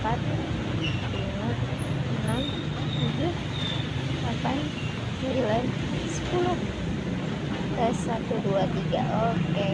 empat lima enam tujuh delapan sembilan sepuluh. Tes satu dua tiga oke.